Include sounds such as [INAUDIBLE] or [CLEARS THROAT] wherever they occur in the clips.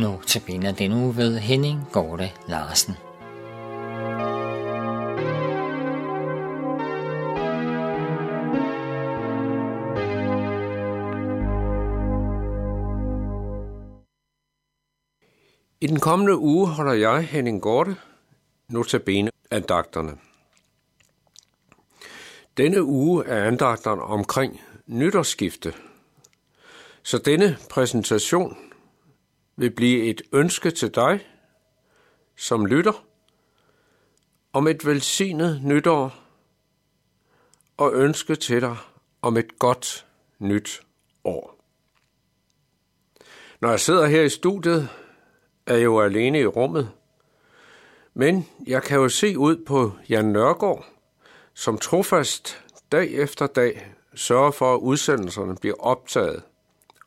Nu tabiner den uge ved Henning Gorte Larsen. I den kommende uge holder jeg, Henning Gorte, notabene andagterne. Denne uge er andagterne omkring nytårsskifte, så denne præsentation vil blive et ønske til dig, som lytter, om et velsignet nytår og ønske til dig om et godt nyt år. Når jeg sidder her i studiet, er jeg jo alene i rummet, men jeg kan jo se ud på Jan Nørgaard, som trofast dag efter dag sørger for, at udsendelserne bliver optaget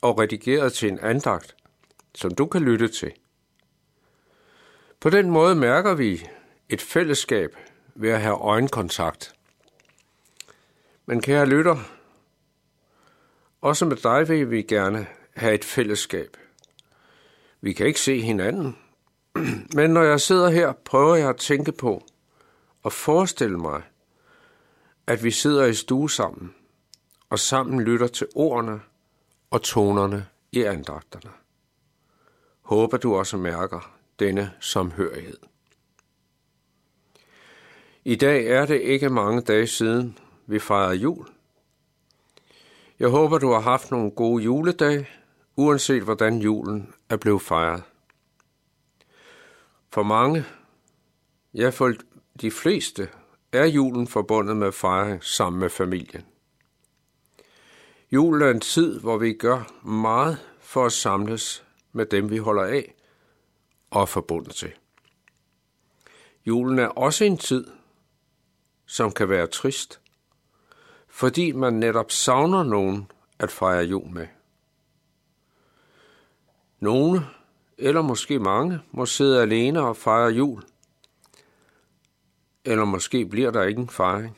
og redigeret til en andagt, som du kan lytte til. På den måde mærker vi et fællesskab ved at have øjenkontakt. Men kære lytter, også med dig vil vi gerne have et fællesskab. Vi kan ikke se hinanden, [CLEARS THROAT] men når jeg sidder her, prøver jeg at tænke på og forestille mig, at vi sidder i stue sammen og sammen lytter til ordene og tonerne i andagterne. Håber du også mærker denne samhørighed. I dag er det ikke mange dage siden, vi fejrer jul. Jeg håber, du har haft nogle gode juledage, uanset hvordan julen er blevet fejret. For mange, ja for de fleste, er julen forbundet med fejring sammen med familien. Julen er en tid, hvor vi gør meget for at samles med dem, vi holder af og er forbundet til. Julen er også en tid, som kan være trist, fordi man netop savner nogen at fejre jul med. Nogle, eller måske mange, må sidde alene og fejre jul. Eller måske bliver der ikke en fejring.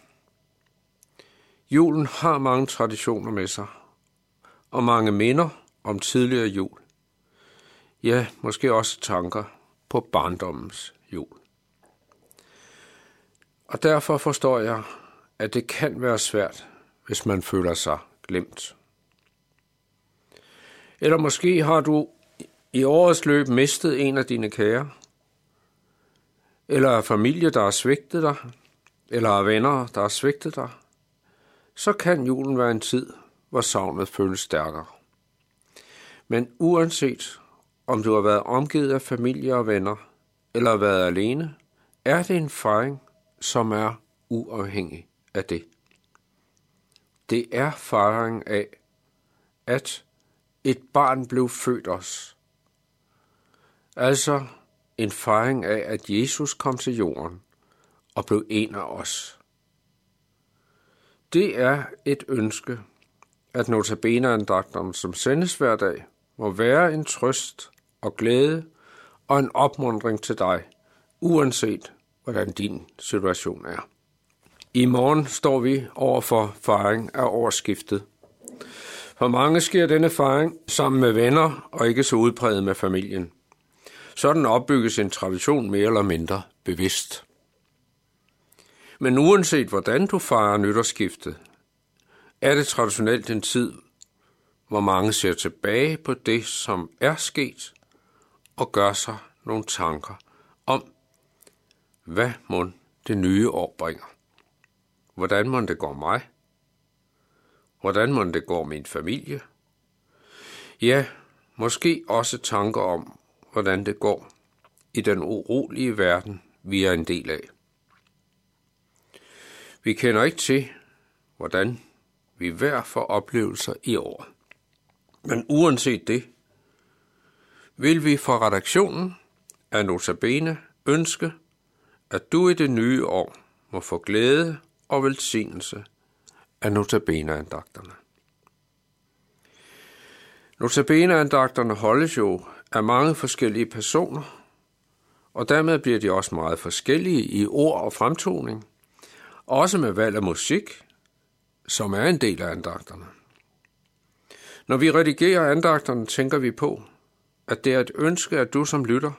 Julen har mange traditioner med sig, og mange minder om tidligere jul. Ja, måske også tanker på barndommens jul. Og derfor forstår jeg, at det kan være svært, hvis man føler sig glemt. Eller måske har du i årets løb mistet en af dine kære, eller er familie, der har svigtet dig, eller er venner, der har svigtet dig, så kan julen være en tid, hvor savnet føles stærkere. Men uanset om du har været omgivet af familie og venner, eller har været alene, er det en fejring, som er uafhængig af det. Det er fejring af, at et barn blev født os. Altså en fejring af, at Jesus kom til jorden og blev en af os. Det er et ønske, at notabeneandagterne, som sendes hver dag, må være en trøst og glæde og en opmundring til dig, uanset hvordan din situation er. I morgen står vi over for fejring af årsskiftet. For mange sker denne fejring sammen med venner og ikke så udpræget med familien. Sådan opbygges en tradition mere eller mindre bevidst. Men uanset hvordan du fejrer nytårsskiftet, er det traditionelt en tid, hvor mange ser tilbage på det, som er sket, og gør sig nogle tanker om, hvad må det nye år bringer. Hvordan må det gå mig? Hvordan må det gå min familie? Ja, måske også tanker om, hvordan det går i den urolige verden, vi er en del af. Vi kender ikke til, hvordan vi hver får oplevelser i år. Men uanset det, vil vi fra redaktionen af Notabene ønske, at du i det nye år må få glæde og velsignelse af Notabene-andagterne. Notabene-andagterne holdes jo af mange forskellige personer, og dermed bliver de også meget forskellige i ord og fremtoning, også med valg af musik, som er en del af andagterne. Når vi redigerer andagterne, tænker vi på, at det er et ønske, at du som lytter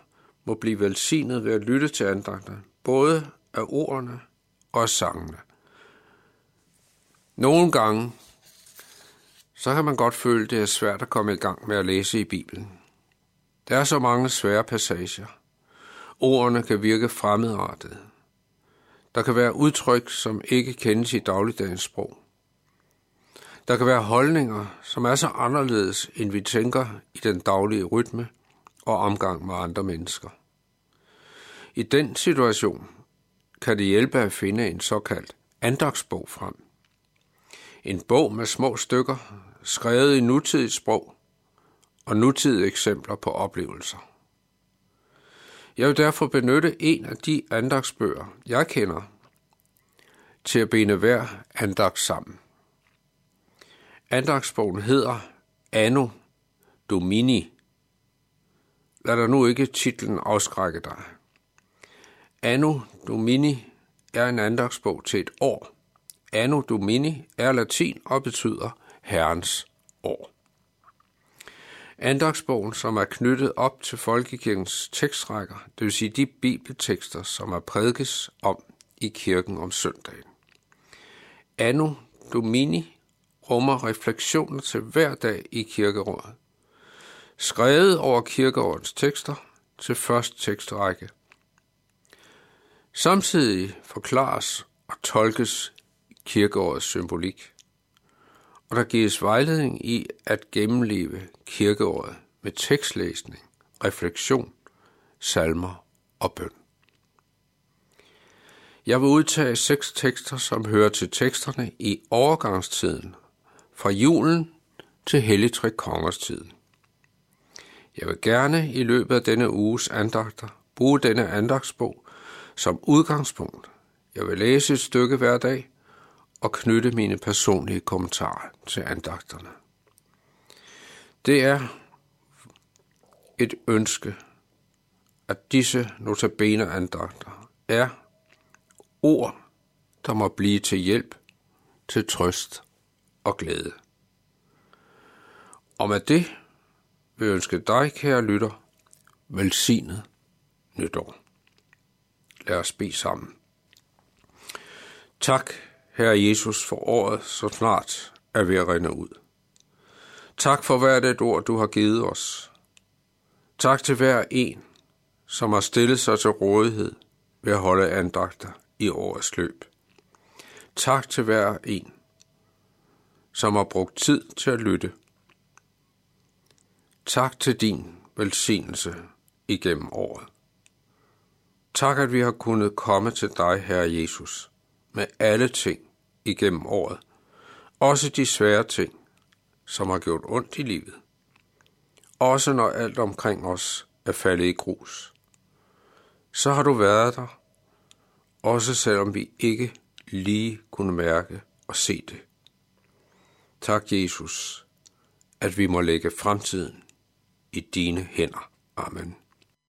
må blive velsignet ved at lytte til andagterne, både af ordene og af sangene. Nogle gange, så kan man godt føle, det er svært at komme i gang med at læse i Bibelen. Der er så mange svære passager. Ordene kan virke fremmedartede. Der kan være udtryk, som ikke kendes i dagligdagens sprog. Der kan være holdninger, som er så anderledes, end vi tænker i den daglige rytme og omgang med andre mennesker. I den situation kan det hjælpe at finde en såkaldt andagsbog frem. En bog med små stykker, skrevet i nutidigt sprog og nutidige eksempler på oplevelser. Jeg vil derfor benytte en af de andagsbøger, jeg kender, til at binde hver andagt sammen. Andagsbogen hedder Anno Domini. Lad dig nu ikke titlen afskrække dig. Anno Domini er en andagsbog til et år. Anno Domini er latin og betyder Herrens år. Andagsbogen, som er knyttet op til folkekirkens tekstrækker, det vil sige de bibeltekster, som er prædikes om i kirken om søndagen. Anno Domini rummer refleksioner til hver dag i kirkerådet. Skrevet over kirkeårets tekster til første tekstrække. Samtidig forklares og tolkes kirkeårets symbolik og der gives vejledning i at gennemleve kirkeåret med tekstlæsning, refleksion, salmer og bøn. Jeg vil udtage seks tekster, som hører til teksterne i overgangstiden fra julen til Helligtræk Kongers tid. Jeg vil gerne i løbet af denne uges andagter bruge denne andagsbog som udgangspunkt. Jeg vil læse et stykke hver dag og knytte mine personlige kommentarer til andagterne. Det er et ønske, at disse notabene andagter er ord, der må blive til hjælp, til trøst og glæde. Og med det vil jeg ønske dig, kære lytter, velsignet nytår. Lad os bede sammen. Tak, Herre Jesus, for året så snart er ved at rende ud. Tak for hvert et ord, du har givet os. Tak til hver en, som har stillet sig til rådighed ved at holde andagter i årets løb. Tak til hver en, som har brugt tid til at lytte. Tak til din velsignelse igennem året. Tak, at vi har kunnet komme til dig, Herre Jesus, med alle ting igennem året. Også de svære ting, som har gjort ondt i livet. Også når alt omkring os er faldet i grus. Så har du været der, også selvom vi ikke lige kunne mærke og se det. Tak, Jesus, at vi må lægge fremtiden i dine hænder. Amen.